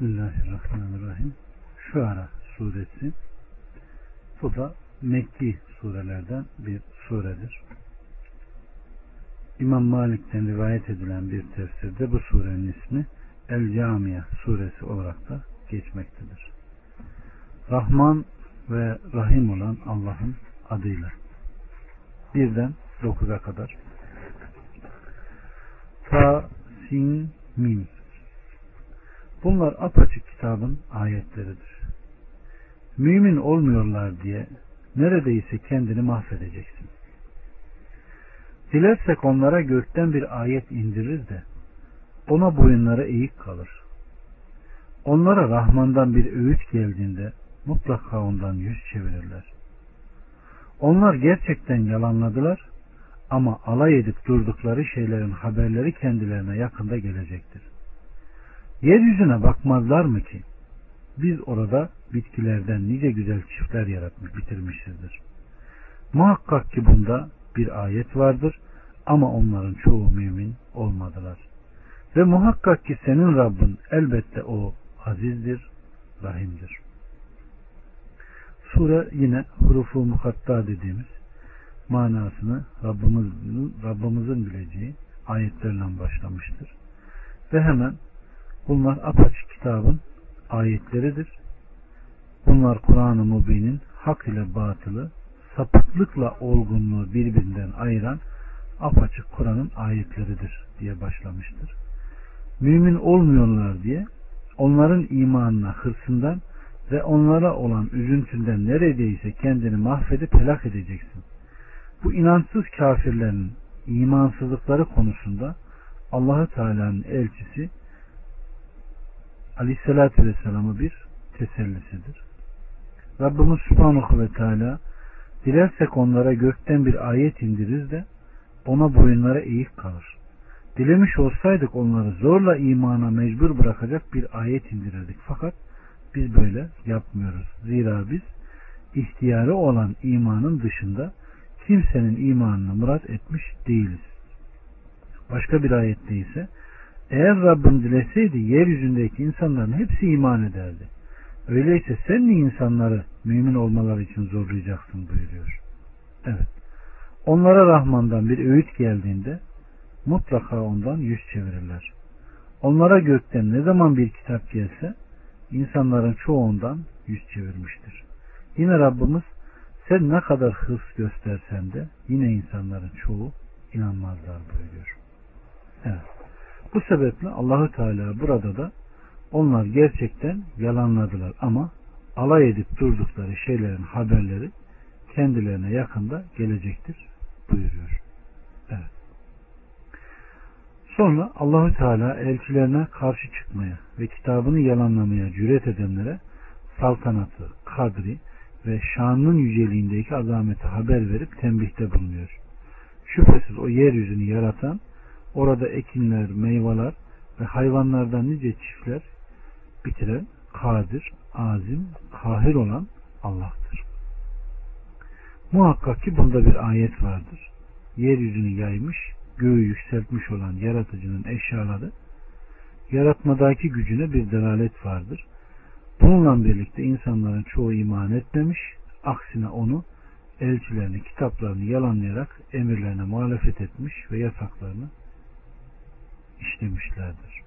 Bismillahirrahmanirrahim. Şu ara suresi. Bu da Mekki surelerden bir suredir. İmam Malik'ten rivayet edilen bir tefsirde bu surenin ismi El Camiye suresi olarak da geçmektedir. Rahman ve Rahim olan Allah'ın adıyla. Birden dokuza kadar. Ta, sin, mim. Bunlar apaçık kitabın ayetleridir. Mümin olmuyorlar diye neredeyse kendini mahvedeceksin. Dilersek onlara gökten bir ayet indirir de ona boyunlara eğik kalır. Onlara Rahman'dan bir öğüt geldiğinde mutlaka ondan yüz çevirirler. Onlar gerçekten yalanladılar ama alay edip durdukları şeylerin haberleri kendilerine yakında gelecektir. Yeryüzüne bakmazlar mı ki? Biz orada bitkilerden nice güzel çiftler yaratmış bitirmişizdir. Muhakkak ki bunda bir ayet vardır ama onların çoğu mümin olmadılar. Ve muhakkak ki senin Rabbin elbette o azizdir, rahimdir. Sure yine hurufu mukatta dediğimiz manasını Rabbimizin, Rabbimizin bileceği ayetlerle başlamıştır. Ve hemen bunlar apaçık kitabın ayetleridir. Bunlar Kur'an-ı Mubin'in hak ile batılı, sapıklıkla olgunluğu birbirinden ayıran apaçık Kur'an'ın ayetleridir diye başlamıştır. Mümin olmuyorlar diye onların imanına, hırsından ve onlara olan üzüntünden neredeyse kendini mahvedip helak edeceksin. Bu inançsız kafirlerin imansızlıkları konusunda Allahü Teala'nın elçisi Aleyhisselatü Vesselam'ı bir tesellisidir. Rabbimiz Subhanahu ve Teala dilersek onlara gökten bir ayet indiririz de ona boyunlara eğik kalır. Dilemiş olsaydık onları zorla imana mecbur bırakacak bir ayet indirirdik. Fakat biz böyle yapmıyoruz. Zira biz ihtiyarı olan imanın dışında kimsenin imanını murat etmiş değiliz. Başka bir ayette ise eğer Rabbim dileseydi yeryüzündeki insanların hepsi iman ederdi. Öyleyse sen niye insanları mümin olmaları için zorlayacaksın buyuruyor. Evet. Onlara Rahman'dan bir öğüt geldiğinde mutlaka ondan yüz çevirirler. Onlara gökten ne zaman bir kitap gelse insanların çoğu ondan yüz çevirmiştir. Yine Rabbimiz sen ne kadar hırs göstersen de yine insanların çoğu inanmazlar buyuruyor. Evet. Bu sebeple Allahü Teala burada da onlar gerçekten yalanladılar ama alay edip durdukları şeylerin haberleri kendilerine yakında gelecektir buyuruyor. Evet. Sonra Allahü Teala elçilerine karşı çıkmaya ve kitabını yalanlamaya cüret edenlere saltanatı, kadri ve şanının yüceliğindeki azameti haber verip tembihte bulunuyor. Şüphesiz o yeryüzünü yaratan, orada ekinler, meyveler ve hayvanlardan nice çiftler bitiren, kadir, azim, kahir olan Allah'tır. Muhakkak ki bunda bir ayet vardır. Yeryüzünü yaymış, göğü yükseltmiş olan yaratıcının eşyaları, yaratmadaki gücüne bir delalet vardır. Bununla birlikte insanların çoğu iman etmemiş, aksine onu elçilerini, kitaplarını yalanlayarak emirlerine muhalefet etmiş ve yasaklarını işlemişlerdir.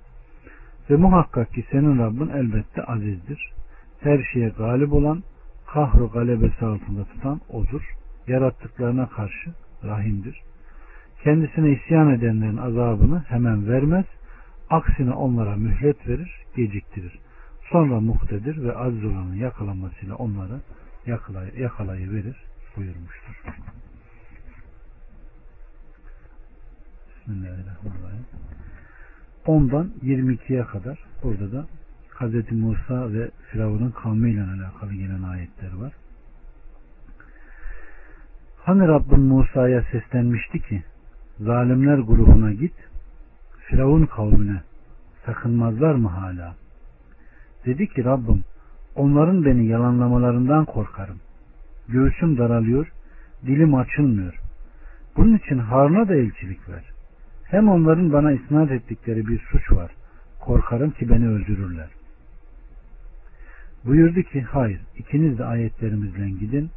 Ve muhakkak ki senin Rabbin elbette azizdir. Her şeye galip olan, kahru galebesi altında tutan odur. Yarattıklarına karşı rahimdir. Kendisine isyan edenlerin azabını hemen vermez. Aksine onlara mühlet verir, geciktirir. Sonra muhtedir ve aziz olanın yakalamasıyla onları yakalay yakalayıverir buyurmuştur. Bismillahirrahmanirrahim. 10'dan 22'ye kadar burada da Hz. Musa ve Firavun'un kavmiyle alakalı gelen ayetler var. Hani Rabbin Musa'ya seslenmişti ki zalimler grubuna git Firavun kavmine sakınmazlar mı hala? Dedi ki Rabbim onların beni yalanlamalarından korkarım. Göğsüm daralıyor, dilim açılmıyor. Bunun için Harun'a da elçilik ver. Hem onların bana isnat ettikleri bir suç var. Korkarım ki beni öldürürler. Buyurdu ki hayır ikiniz de ayetlerimizle gidin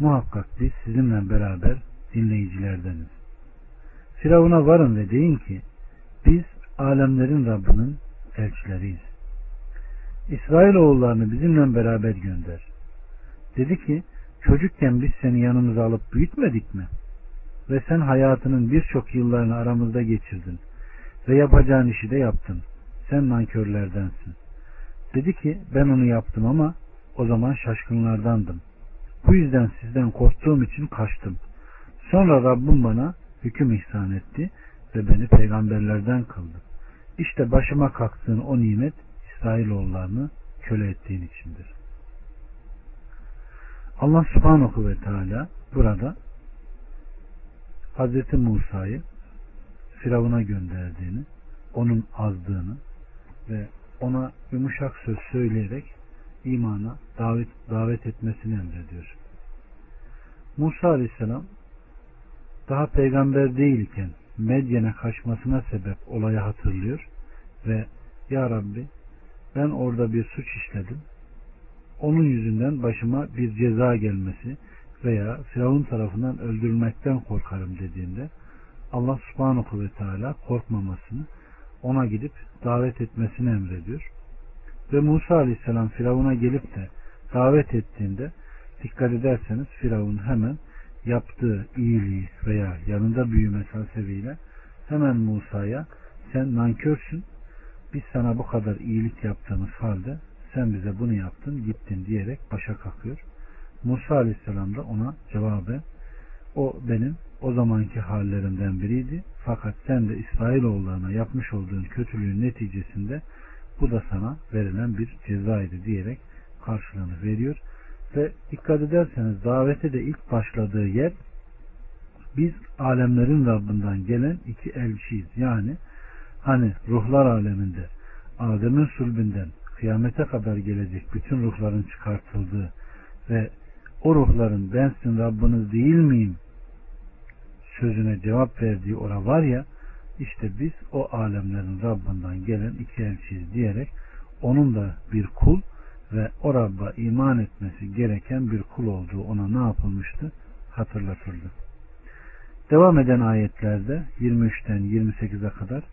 muhakkak biz sizinle beraber dinleyicilerdeniz. Firavun'a varın ve deyin ki biz alemlerin Rabbinin elçileriyiz. İsrail oğullarını bizimle beraber gönder. Dedi ki çocukken biz seni yanımıza alıp büyütmedik mi? Ve sen hayatının birçok yıllarını aramızda geçirdin. Ve yapacağın işi de yaptın. Sen nankörlerdensin. Dedi ki ben onu yaptım ama o zaman şaşkınlardandım. Bu yüzden sizden korktuğum için kaçtım. Sonra Rabbim bana hüküm ihsan etti ve beni peygamberlerden kıldı. İşte başıma kalktığın o nimet İsrailoğullarını köle ettiğin içindir. Allah subhanahu ve teala burada Hazreti Musa'yı Firavun'a gönderdiğini, onun azdığını ve ona yumuşak söz söyleyerek imana davet, davet etmesini emrediyor. Musa aleyhisselam daha peygamber değilken Medyen'e kaçmasına sebep olayı hatırlıyor ve Ya Rabbi ben orada bir suç işledim. Onun yüzünden başıma bir ceza gelmesi veya Firavun tarafından öldürülmekten korkarım dediğinde Allah subhanahu ve teala korkmamasını ona gidip davet etmesini emrediyor. Ve Musa aleyhisselam Firavun'a gelip de davet ettiğinde dikkat ederseniz Firavun hemen yaptığı iyiliği veya yanında büyüme sebebiyle hemen Musa'ya sen nankörsün biz sana bu kadar iyilik yaptığımız halde sen bize bunu yaptın gittin diyerek başa kalkıyor. Musa aleyhisselam da ona cevabı o benim o zamanki hallerimden biriydi. Fakat sen de İsrailoğullarına yapmış olduğun kötülüğün neticesinde bu da sana verilen bir cezaydı diyerek karşılığını veriyor. Ve dikkat ederseniz davete de ilk başladığı yer biz alemlerin Rabbinden gelen iki elçiyiz. Yani hani ruhlar aleminde Adem'in sulbünden kıyamete kadar gelecek bütün ruhların çıkartıldığı ve o ruhların ben sizin Rabbiniz değil miyim sözüne cevap verdiği ora var ya işte biz o alemlerin Rabbinden gelen iki elçiyiz diyerek onun da bir kul ve o Rabb'a iman etmesi gereken bir kul olduğu ona ne yapılmıştı? Hatırlatıldı. Devam eden ayetlerde 23'ten 28'e kadar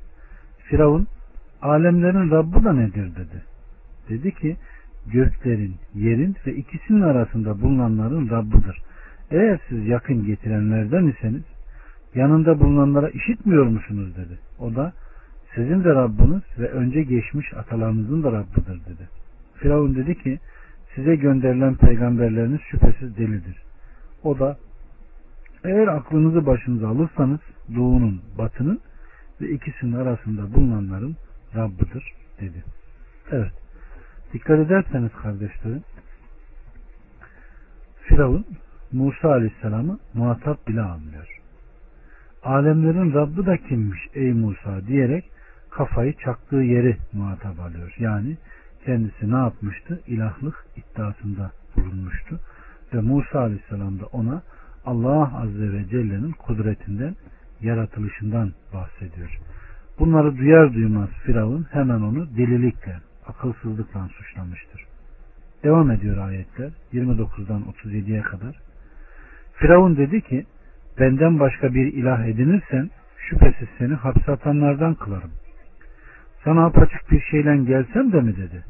Firavun alemlerin Rabbi da nedir dedi. Dedi ki göklerin, yerin ve ikisinin arasında bulunanların Rabbidir. Eğer siz yakın getirenlerden iseniz yanında bulunanlara işitmiyor musunuz dedi. O da sizin de Rabbiniz ve önce geçmiş atalarınızın da Rabbidir dedi. Firavun dedi ki size gönderilen peygamberleriniz şüphesiz delidir. O da eğer aklınızı başınıza alırsanız doğunun, batının ve ikisinin arasında bulunanların Rabbidir dedi. Evet. Dikkat ederseniz kardeşlerim Firavun Musa Aleyhisselam'ı muhatap bile almıyor. Alemlerin Rabbi da kimmiş ey Musa diyerek kafayı çaktığı yeri muhatap alıyor. Yani kendisi ne yapmıştı? İlahlık iddiasında bulunmuştu. Ve Musa Aleyhisselam da ona Allah Azze ve Celle'nin kudretinden, yaratılışından bahsediyor. Bunları duyar duymaz Firavun hemen onu delilikle, akılsızlıkla suçlamıştır. Devam ediyor ayetler 29'dan 37'ye kadar. Firavun dedi ki benden başka bir ilah edinirsen şüphesiz seni hapse atanlardan kılarım. Sana apaçık bir şeyle gelsem de mi dedi.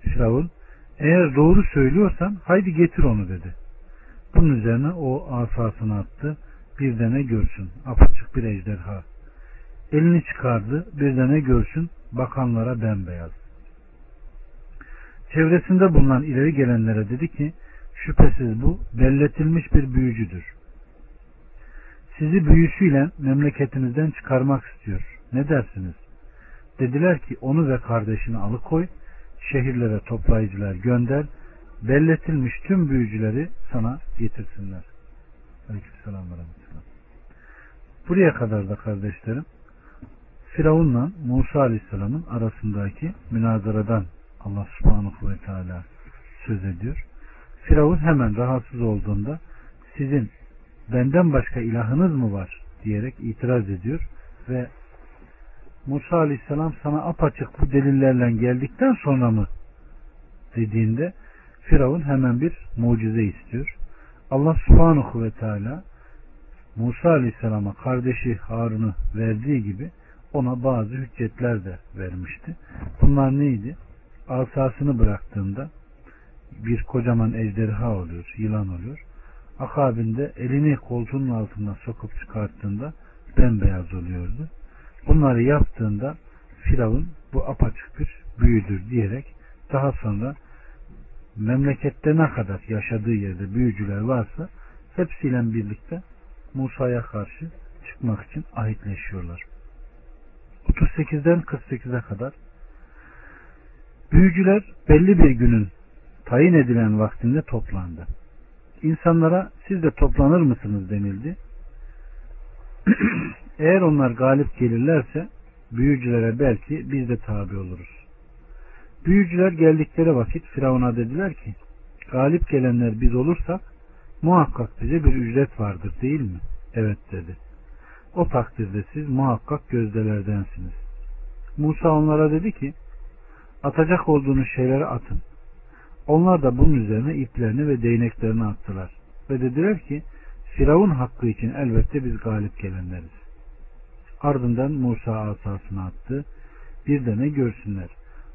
Firavun eğer doğru söylüyorsan haydi getir onu dedi. Bunun üzerine o asasını attı. Bir de görsün apaçık bir ejderha. Elini çıkardı bir de görsün bakanlara bembeyaz. Çevresinde bulunan ileri gelenlere dedi ki şüphesiz bu belletilmiş bir büyücüdür. Sizi büyüsüyle memleketinizden çıkarmak istiyor. Ne dersiniz? Dediler ki onu ve kardeşini alıkoy, şehirlere toplayıcılar gönder, belletilmiş tüm büyücüleri sana getirsinler. Aleykümselam ve Buraya kadar da kardeşlerim Firavun'la Musa Aleyhisselam'ın arasındaki münazaradan Allah subhanahu ve teala söz ediyor. Firavun hemen rahatsız olduğunda sizin benden başka ilahınız mı var diyerek itiraz ediyor ve Musa Aleyhisselam sana apaçık bu delillerle geldikten sonra mı dediğinde Firavun hemen bir mucize istiyor. Allah subhanahu ve teala Musa aleyhisselama kardeşi Harun'u verdiği gibi ona bazı hüccetler de vermişti. Bunlar neydi? Asasını bıraktığında bir kocaman ejderha oluyor, yılan oluyor. Akabinde elini koltuğunun altından sokup çıkarttığında bembeyaz oluyordu. Bunları yaptığında Firavun bu apaçık bir büyüdür diyerek daha sonra memlekette ne kadar yaşadığı yerde büyücüler varsa hepsiyle birlikte Musa'ya karşı çıkmak için ahitleşiyorlar. 38'den 48'e kadar büyücüler belli bir günün tayin edilen vaktinde toplandı. İnsanlara siz de toplanır mısınız denildi. Eğer onlar galip gelirlerse büyücülere belki biz de tabi oluruz. Büyücüler geldikleri vakit Firavun'a dediler ki galip gelenler biz olursak muhakkak bize bir ücret vardır değil mi? Evet dedi. O takdirde siz muhakkak gözdelerdensiniz. Musa onlara dedi ki atacak olduğunuz şeyleri atın. Onlar da bunun üzerine iplerini ve değneklerini attılar. Ve dediler ki Firavun hakkı için elbette biz galip gelenleriz. Ardından Musa asasını attı. Bir de ne görsünler.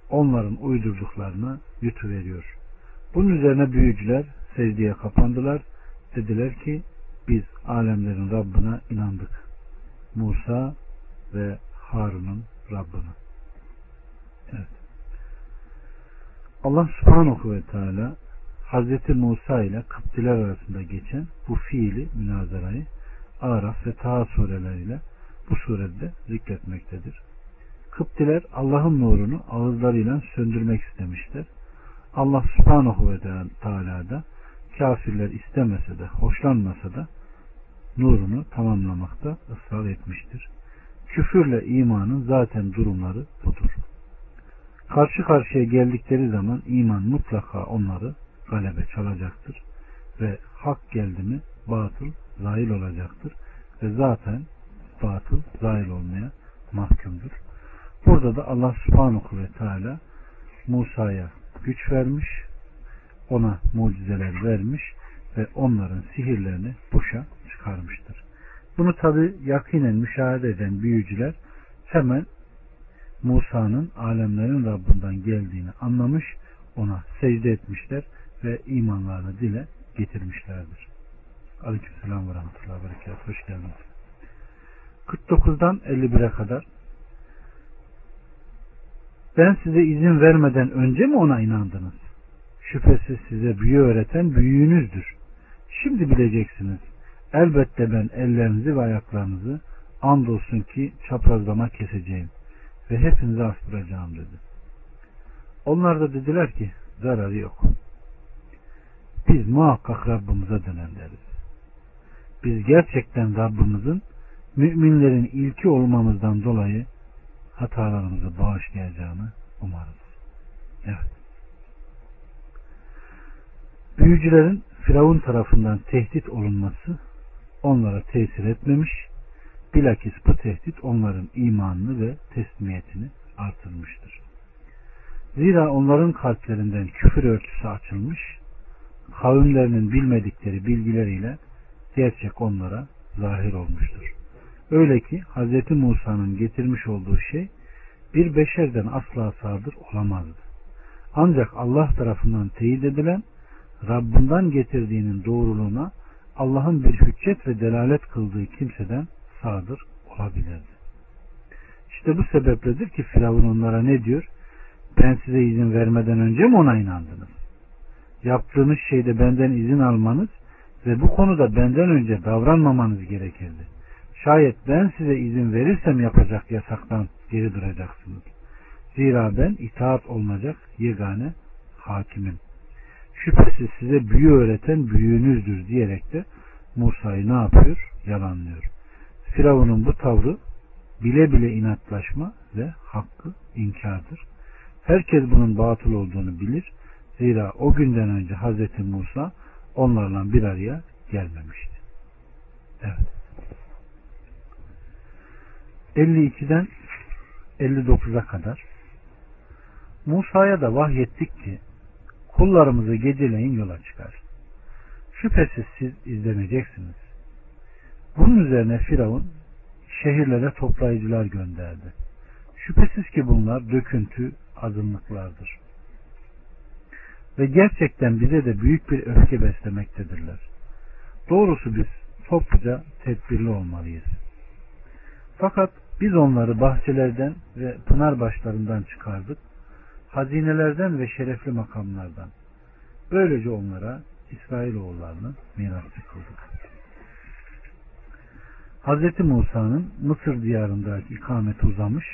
Onların uydurduklarını yutuveriyor. Bunun üzerine büyücüler secdeye kapandılar. Dediler ki biz alemlerin Rabbine inandık. Musa ve Harun'un Rabbine. Evet. Allah subhanahu ve teala Hazreti Musa ile Kıptiler arasında geçen bu fiili münazarayı Araf ve Taha sureleriyle bu surede zikretmektedir. Kıptiler Allah'ın nurunu ağızlarıyla söndürmek istemişler. Allah subhanahu ve teala da kafirler istemese de hoşlanmasa da nurunu tamamlamakta ısrar etmiştir. Küfürle imanın zaten durumları budur. Karşı karşıya geldikleri zaman iman mutlaka onları galebe çalacaktır. Ve hak geldi mi batıl zahil olacaktır. Ve zaten batıl zahil olmaya mahkumdur. Burada da Allah subhanahu ve teala Musa'ya güç vermiş, ona mucizeler vermiş ve onların sihirlerini boşa çıkarmıştır. Bunu tabi yakinen müşahede eden büyücüler hemen Musa'nın alemlerin Rabbinden geldiğini anlamış, ona secde etmişler ve imanlarını dile getirmişlerdir. Aleykümselam ve rahmetullahi ve berekat. Hoş geldiniz. 49'dan 51'e kadar ben size izin vermeden önce mi ona inandınız? Şüphesiz size büyü öğreten büyüğünüzdür. Şimdi bileceksiniz. Elbette ben ellerinizi ve ayaklarınızı andolsun ki çaprazlama keseceğim ve hepinizi astıracağım dedi. Onlar da dediler ki zararı yok. Biz muhakkak Rabbimize dönenleriz. Biz gerçekten Rabbimizin müminlerin ilki olmamızdan dolayı hatalarımızı bağışlayacağını umarız. Evet. Büyücülerin Firavun tarafından tehdit olunması onlara tesir etmemiş, bilakis bu tehdit onların imanını ve teslimiyetini artırmıştır. Zira onların kalplerinden küfür örtüsü açılmış, kavimlerinin bilmedikleri bilgileriyle gerçek onlara zahir olmuştur. Öyle ki Hz. Musa'nın getirmiş olduğu şey bir beşerden asla sadır olamazdı. Ancak Allah tarafından teyit edilen Rabbinden getirdiğinin doğruluğuna Allah'ın bir hüccet ve delalet kıldığı kimseden sadır olabilirdi. İşte bu sebepledir ki Firavun onlara ne diyor? Ben size izin vermeden önce mi ona inandınız? Yaptığınız şeyde benden izin almanız ve bu konuda benden önce davranmamanız gerekirdi. Şayet ben size izin verirsem yapacak yasaktan geri duracaksınız. Zira ben itaat olunacak yegane hakimim. Şüphesiz size büyü öğreten büyüğünüzdür diyerek de Musa'yı ne yapıyor? Yalanlıyor. Firavun'un bu tavrı bile bile inatlaşma ve hakkı inkardır. Herkes bunun batıl olduğunu bilir. Zira o günden önce Hz. Musa onlarla bir araya gelmemişti. Evet. 52'den 59'a kadar Musa'ya da vahyettik ki kullarımızı geceleyin yola çıkar. Şüphesiz siz izleneceksiniz. Bunun üzerine Firavun şehirlere toplayıcılar gönderdi. Şüphesiz ki bunlar döküntü, azınlıklardır. Ve gerçekten bize de büyük bir öfke beslemektedirler. Doğrusu biz topluca tedbirli olmalıyız. Fakat biz onları bahçelerden ve pınar başlarından çıkardık. Hazinelerden ve şerefli makamlardan. Böylece onlara İsrailoğullarını mirasçı kıldık. Hz. Musa'nın Mısır diyarındaki ikameti uzamış,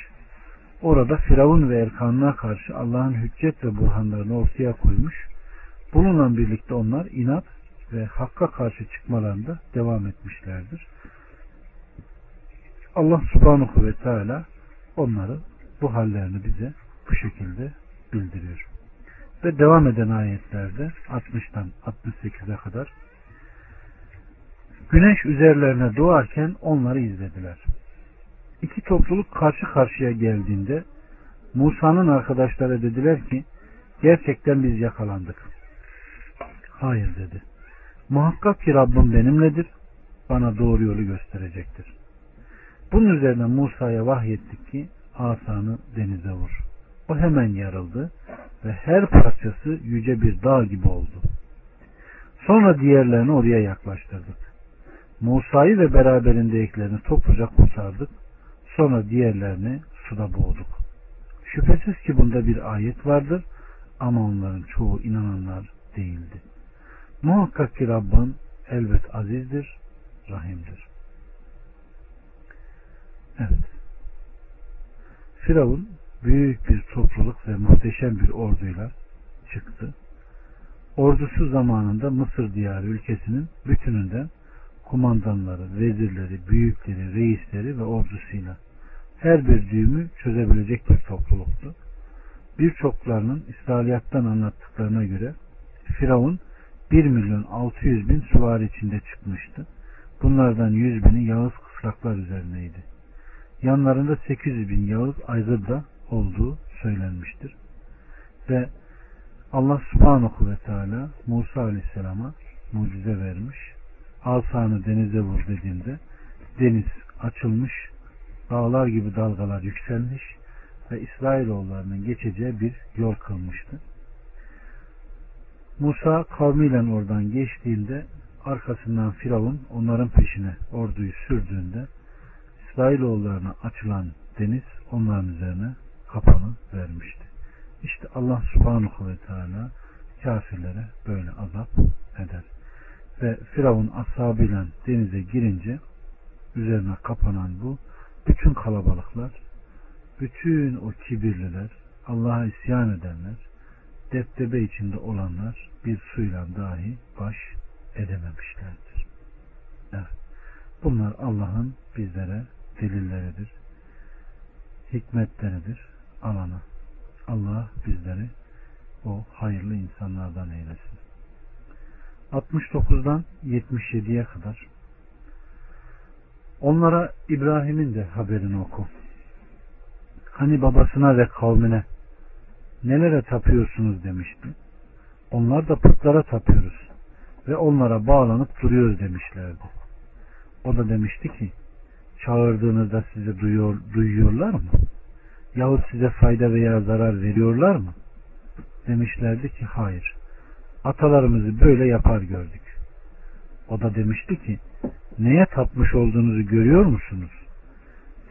orada Firavun ve Erkan'ına karşı Allah'ın hüccet ve burhanlarını ortaya koymuş, bununla birlikte onlar inat ve hakka karşı çıkmalarında devam etmişlerdir. Allah subhanahu ve teala onları bu hallerini bize bu şekilde bildiriyor. Ve devam eden ayetlerde 60'tan 68'e kadar Güneş üzerlerine doğarken onları izlediler. İki topluluk karşı karşıya geldiğinde Musa'nın arkadaşları dediler ki gerçekten biz yakalandık. Hayır dedi. Muhakkak ki Rabbim benimledir. Bana doğru yolu gösterecektir. Bunun üzerine Musa'ya vahyettik ki asanı denize vur. O hemen yarıldı ve her parçası yüce bir dağ gibi oldu. Sonra diğerlerini oraya yaklaştırdık. Musa'yı ve beraberindekilerini topluca kurtardık. Sonra diğerlerini suda boğduk. Şüphesiz ki bunda bir ayet vardır ama onların çoğu inananlar değildi. Muhakkak ki Rabbin elbet azizdir, rahimdir. Evet. Firavun büyük bir topluluk ve muhteşem bir orduyla çıktı. Ordusu zamanında Mısır diyarı ülkesinin bütününden kumandanları, vezirleri, büyükleri, reisleri ve ordusuyla her bir düğümü çözebilecek bir topluluktu. Birçoklarının İsrailiyattan anlattıklarına göre Firavun 1 milyon 600 bin süvari içinde çıkmıştı. Bunlardan 100 bini Yağız kısraklar üzerineydi. Yanlarında 800 bin Yağız aygır da olduğu söylenmiştir. Ve Allah subhanahu ve teala Musa aleyhisselama mucize vermiş asanı denize vur dediğinde deniz açılmış, dağlar gibi dalgalar yükselmiş ve İsrailoğullarının geçeceği bir yol kılmıştı. Musa kavmiyle oradan geçtiğinde arkasından Firavun onların peşine orduyu sürdüğünde İsrailoğullarına açılan deniz onların üzerine kapanı vermişti. İşte Allah subhanahu ve teala kafirlere böyle azap ve Firavun ashabıyla denize girince üzerine kapanan bu bütün kalabalıklar bütün o kibirliler Allah'a isyan edenler deptebe içinde olanlar bir suyla dahi baş edememişlerdir. Evet. Bunlar Allah'ın bizlere delilleridir. Hikmetleridir. Alana. Allah bizleri o hayırlı insanlardan eylesin. 69'dan 77'ye kadar onlara İbrahim'in de haberini oku. Hani babasına ve kavmine nelere tapıyorsunuz demişti. Onlar da putlara tapıyoruz ve onlara bağlanıp duruyoruz demişlerdi. O da demişti ki çağırdığınızda sizi duyuyor, duyuyorlar mı? Yahut size fayda veya zarar veriyorlar mı? Demişlerdi ki hayır. Atalarımızı böyle yapar gördük. O da demişti ki neye tapmış olduğunuzu görüyor musunuz?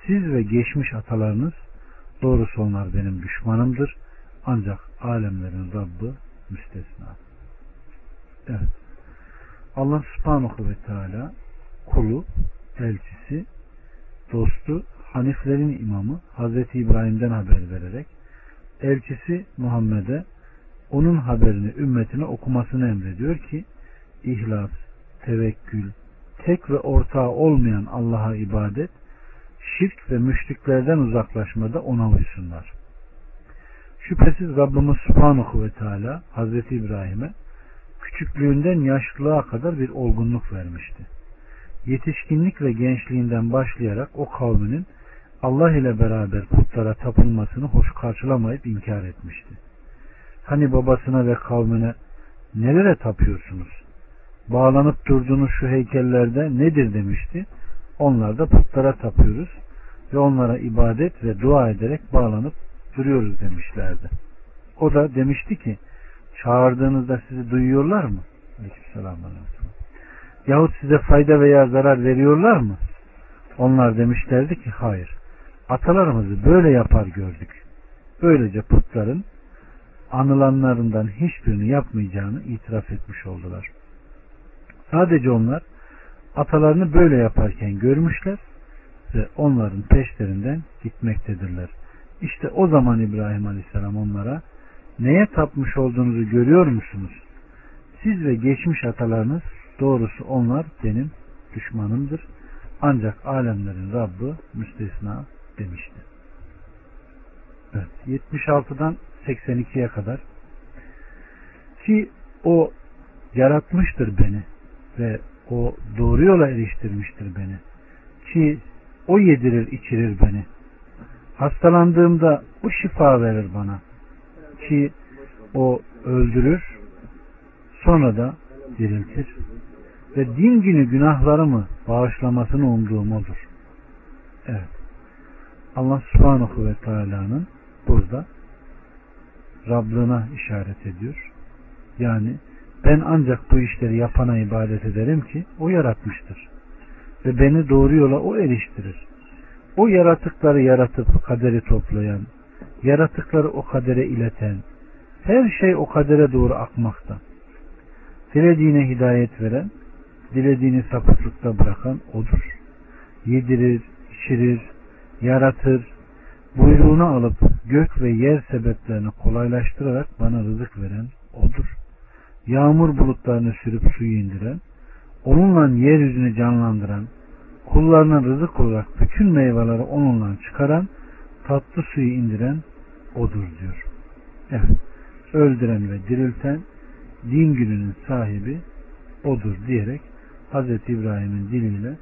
Siz ve geçmiş atalarınız doğrusu onlar benim düşmanımdır. Ancak alemlerin Rabbi müstesna. Evet. Allah subhanahu ve teala kulu, elçisi, dostu, Haniflerin imamı Hazreti İbrahim'den haber vererek elçisi Muhammed'e onun haberini ümmetine okumasını emrediyor ki ihlas, tevekkül, tek ve ortağı olmayan Allah'a ibadet, şirk ve müşriklerden uzaklaşmada ona uysunlar. Şüphesiz Rabbimiz Subhanahu ve Teala Hazreti İbrahim'e küçüklüğünden yaşlılığa kadar bir olgunluk vermişti. Yetişkinlik ve gençliğinden başlayarak o kavminin Allah ile beraber putlara tapılmasını hoş karşılamayıp inkar etmişti. Hani babasına ve kavmine nelere tapıyorsunuz? Bağlanıp durduğunuz şu heykellerde nedir demişti. Onlar da putlara tapıyoruz ve onlara ibadet ve dua ederek bağlanıp duruyoruz demişlerdi. O da demişti ki çağırdığınızda sizi duyuyorlar mı? Aleykümselam. Yahut size fayda veya zarar veriyorlar mı? Onlar demişlerdi ki hayır. Atalarımızı böyle yapar gördük. Böylece putların anılanlarından hiçbirini yapmayacağını itiraf etmiş oldular. Sadece onlar atalarını böyle yaparken görmüşler ve onların peşlerinden gitmektedirler. İşte o zaman İbrahim Aleyhisselam onlara neye tapmış olduğunuzu görüyor musunuz? Siz ve geçmiş atalarınız doğrusu onlar benim düşmanımdır. Ancak alemlerin Rabbi müstesna demişti. Evet, 76'dan 82'ye kadar. Ki o yaratmıştır beni ve o doğru yola eriştirmiştir beni. Ki o yedirir içirir beni. Hastalandığımda o şifa verir bana. Ki o öldürür sonra da diriltir. Ve din günü günahlarımı bağışlamasını umduğum odur. Evet. Allah subhanahu ve teala'nın burada Rablığına işaret ediyor. Yani ben ancak bu işleri yapana ibadet ederim ki o yaratmıştır. Ve beni doğru yola o eriştirir. O yaratıkları yaratıp kaderi toplayan, yaratıkları o kadere ileten, her şey o kadere doğru akmakta. Dilediğine hidayet veren, dilediğini sapıklıkta bırakan odur. Yedirir, içirir, yaratır, buyruğunu alıp gök ve yer sebeplerini kolaylaştırarak bana rızık veren odur. Yağmur bulutlarını sürüp suyu indiren, onunla yeryüzünü canlandıran, kullarına rızık olarak bütün meyveleri onunla çıkaran, tatlı suyu indiren odur diyor. Evet, öldüren ve dirilten, din gününün sahibi odur diyerek Hz. İbrahim'in diliyle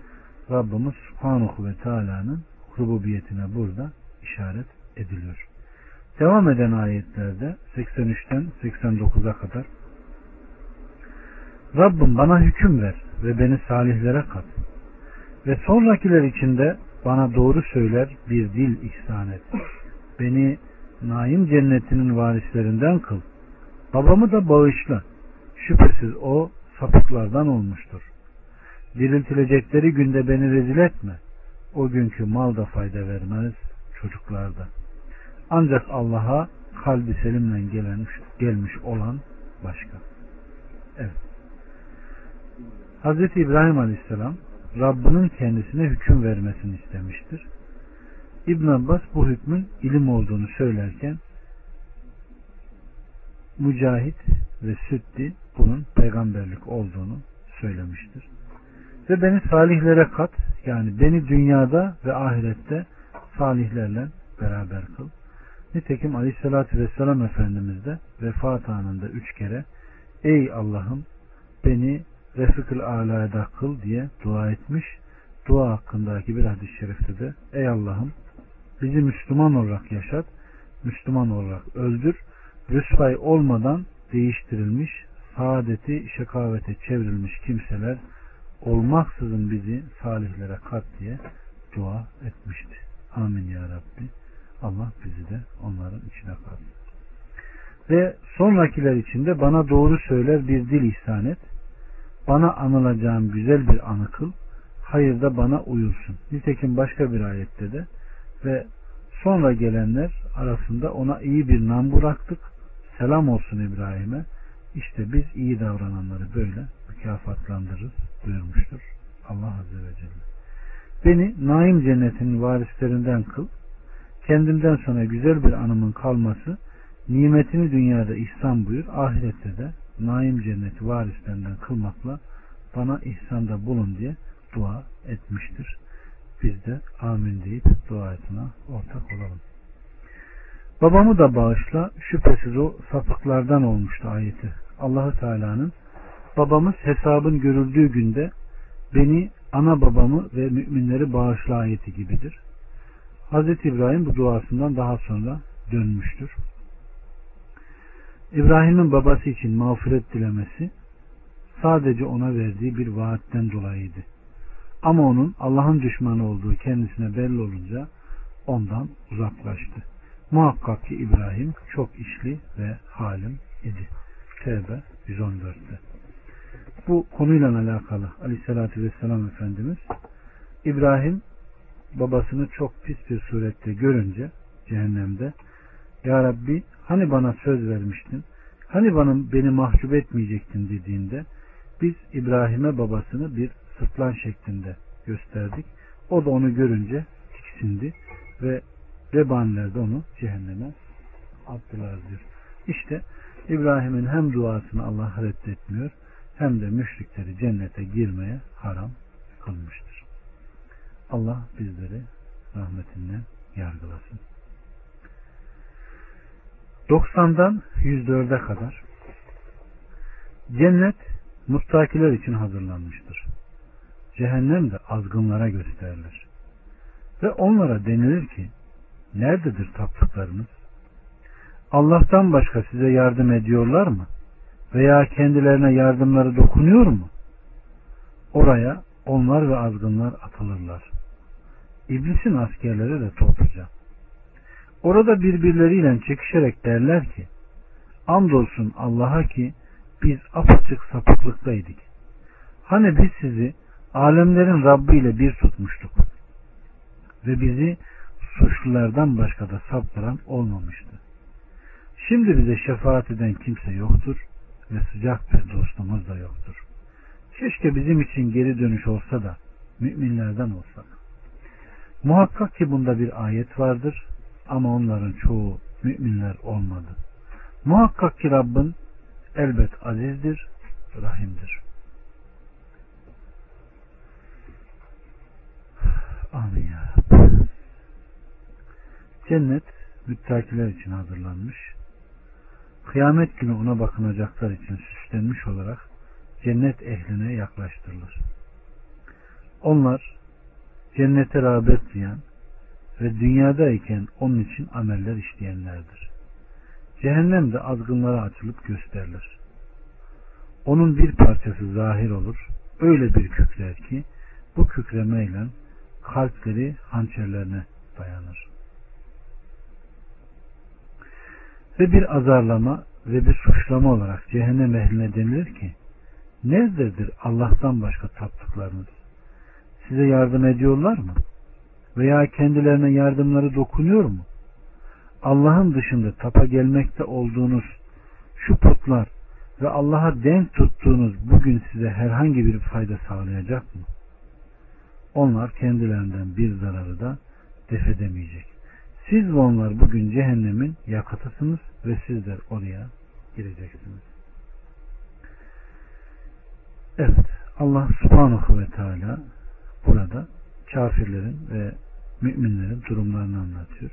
Rabbimiz Subhanahu ve Teala'nın rububiyetine burada işaret ediliyor. Devam eden ayetlerde 83'ten 89'a kadar Rabbim bana hüküm ver ve beni salihlere kat ve sonrakiler içinde bana doğru söyler bir dil ihsan et. Beni naim cennetinin varislerinden kıl. Babamı da bağışla. Şüphesiz o sapıklardan olmuştur. Diriltilecekleri günde beni rezil etme. O günkü mal da fayda vermez, çocuklarda. Ancak Allah'a kalbi selimle gelmiş, gelmiş olan başka. Evet. Hz. İbrahim Aleyhisselam Rabbinin kendisine hüküm vermesini istemiştir. İbn Abbas bu hükmün ilim olduğunu söylerken Mücahit ve Süddi bunun peygamberlik olduğunu söylemiştir. Ve beni salihlere kat yani beni dünyada ve ahirette salihlerle beraber kıl. Nitekim Aleyhisselatü Vesselam Efendimiz de vefat anında üç kere Ey Allah'ım beni Refik-ül Ala'da kıl diye dua etmiş. Dua hakkındaki bir hadis-i şerifte de Ey Allah'ım bizi Müslüman olarak yaşat, Müslüman olarak öldür, rüsvay olmadan değiştirilmiş, saadeti şekavete çevrilmiş kimseler olmaksızın bizi salihlere kat diye dua etmişti. Amin ya Rabbi. Allah bizi de onların içine katsın. Ve sonrakiler içinde bana doğru söyler bir dil ihsan et. Bana anılacağım güzel bir anı kıl. Hayırda bana uyulsun. Nitekim başka bir ayette de ve sonra gelenler arasında ona iyi bir nam bıraktık. Selam olsun İbrahim'e. İşte biz iyi davrananları böyle mükafatlandırırız buyurmuştur Allah Azze ve Celle. Beni naim cennetinin varislerinden kıl. Kendimden sonra güzel bir anımın kalması, nimetini dünyada ihsan buyur, ahirette de naim cenneti varislerinden kılmakla bana ihsanda bulun diye dua etmiştir. Biz de amin deyip duasına ortak olalım. Babamı da bağışla, şüphesiz o sapıklardan olmuştu ayeti. Allahu Teala'nın babamız hesabın görüldüğü günde beni, ana babamı ve müminleri bağışla ayeti gibidir. Hz. İbrahim bu duasından daha sonra dönmüştür. İbrahim'in babası için mağfiret dilemesi sadece ona verdiği bir vaatten dolayıydı. Ama onun Allah'ın düşmanı olduğu kendisine belli olunca ondan uzaklaştı. Muhakkak ki İbrahim çok işli ve halim idi. Tevbe 114'te. Bu konuyla alakalı aleyhissalatü vesselam Efendimiz İbrahim babasını çok pis bir surette görünce cehennemde Ya Rabbi hani bana söz vermiştin hani bana beni mahcup etmeyecektin dediğinde biz İbrahim'e babasını bir sırtlan şeklinde gösterdik. O da onu görünce tiksindi ve rebaniler de onu cehenneme attılar diyor. İşte İbrahim'in hem duasını Allah reddetmiyor hem de müşrikleri cennete girmeye haram kılmıştır. Allah bizleri rahmetinden yargılasın. 90'dan 104'e kadar cennet muttakiler için hazırlanmıştır. Cehennem de azgınlara gösterilir. Ve onlara denilir ki nerededir taptıklarınız? Allah'tan başka size yardım ediyorlar mı? Veya kendilerine yardımları dokunuyor mu? Oraya onlar ve azgınlar atılırlar. İblisin askerleri de topluca. Orada birbirleriyle çekişerek derler ki andolsun Allah'a ki biz apaçık sapıklıktaydık. Hani biz sizi alemlerin Rabbi ile bir tutmuştuk ve bizi suçlulardan başka da saptıran olmamıştı. Şimdi bize şefaat eden kimse yoktur ve sıcak bir dostumuz da yoktur. Keşke bizim için geri dönüş olsa da müminlerden olsak. Muhakkak ki bunda bir ayet vardır ama onların çoğu müminler olmadı. Muhakkak ki Rabbin elbet azizdir, rahimdir. Amin ya Cennet müttakiler için hazırlanmış. Kıyamet günü ona bakınacaklar için süslenmiş olarak cennet ehline yaklaştırılır. Onlar cennete rağbet duyan ve dünyadayken onun için ameller işleyenlerdir. Cehennem de azgınlara açılıp gösterilir. Onun bir parçası zahir olur. Öyle bir kükrer ki bu kükremeyle kalpleri hançerlerine dayanır. Ve bir azarlama ve bir suçlama olarak cehennem ehline denilir ki nerededir Allah'tan başka taptıklarınız? Size yardım ediyorlar mı? Veya kendilerine yardımları dokunuyor mu? Allah'ın dışında tapa gelmekte olduğunuz şu putlar ve Allah'a denk tuttuğunuz bugün size herhangi bir fayda sağlayacak mı? Onlar kendilerinden bir zararı da def edemeyecek. Siz ve onlar bugün cehennemin yakıtısınız ve sizler oraya gireceksiniz. Evet Allah subhanahu ve teala burada kafirlerin ve müminlerin durumlarını anlatıyor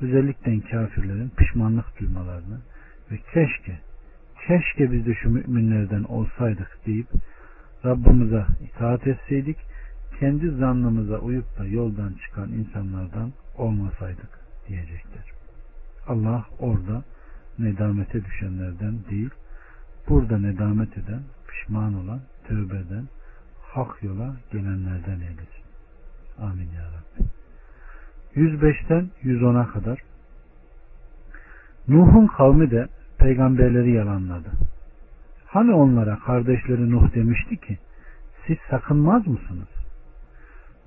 özellikle kafirlerin pişmanlık duymalarını ve keşke keşke biz de şu müminlerden olsaydık deyip Rabbimize itaat etseydik kendi zannımıza uyup da yoldan çıkan insanlardan olmasaydık diyecekler. Allah orada nedamete düşenlerden değil burada nedamet eden pişman olan tövbeden hak yola gelenlerden eylesin. Amin ya Rabbi. 105'ten 110'a kadar Nuh'un kavmi de peygamberleri yalanladı. Hani onlara kardeşleri Nuh demişti ki siz sakınmaz mısınız?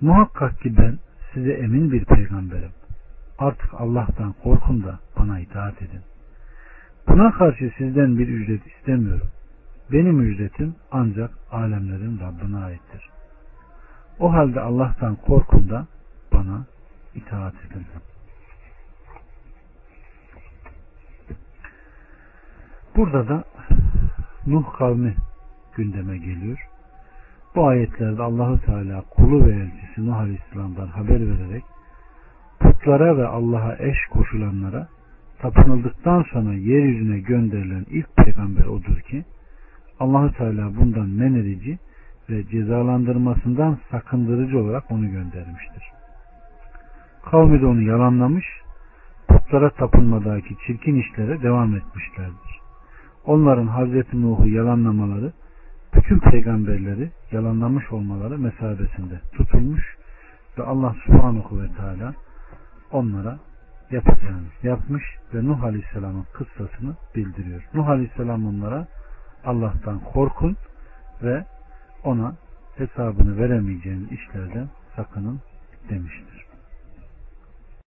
Muhakkak ki ben size emin bir peygamberim. Artık Allah'tan korkun da bana itaat edin. Buna karşı sizden bir ücret istemiyorum. Benim ücretim ancak alemlerin Rabbine aittir. O halde Allah'tan korkun da bana itaat edin. Burada da Nuh kavmi gündeme geliyor. Bu ayetlerde Allahu Teala kulu ve elçisi Nuh Aleyhisselam'dan haber vererek putlara ve Allah'a eş koşulanlara tapınıldıktan sonra yeryüzüne gönderilen ilk peygamber odur ki Allahu Teala bundan men edici ve cezalandırmasından sakındırıcı olarak onu göndermiştir. Kavmi de onu yalanlamış, putlara tapınmadaki çirkin işlere devam etmişlerdir. onların Hazreti Nuh'u yalanlamaları bütün peygamberleri yalanlamış olmaları mesabesinde tutulmuş ve Allah subhanahu ve teala onlara yapacağını yapmış ve Nuh Aleyhisselam'ın kıssasını bildiriyor. Nuh Aleyhisselam onlara Allah'tan korkun ve ona hesabını veremeyeceğiniz işlerden sakının demiştir.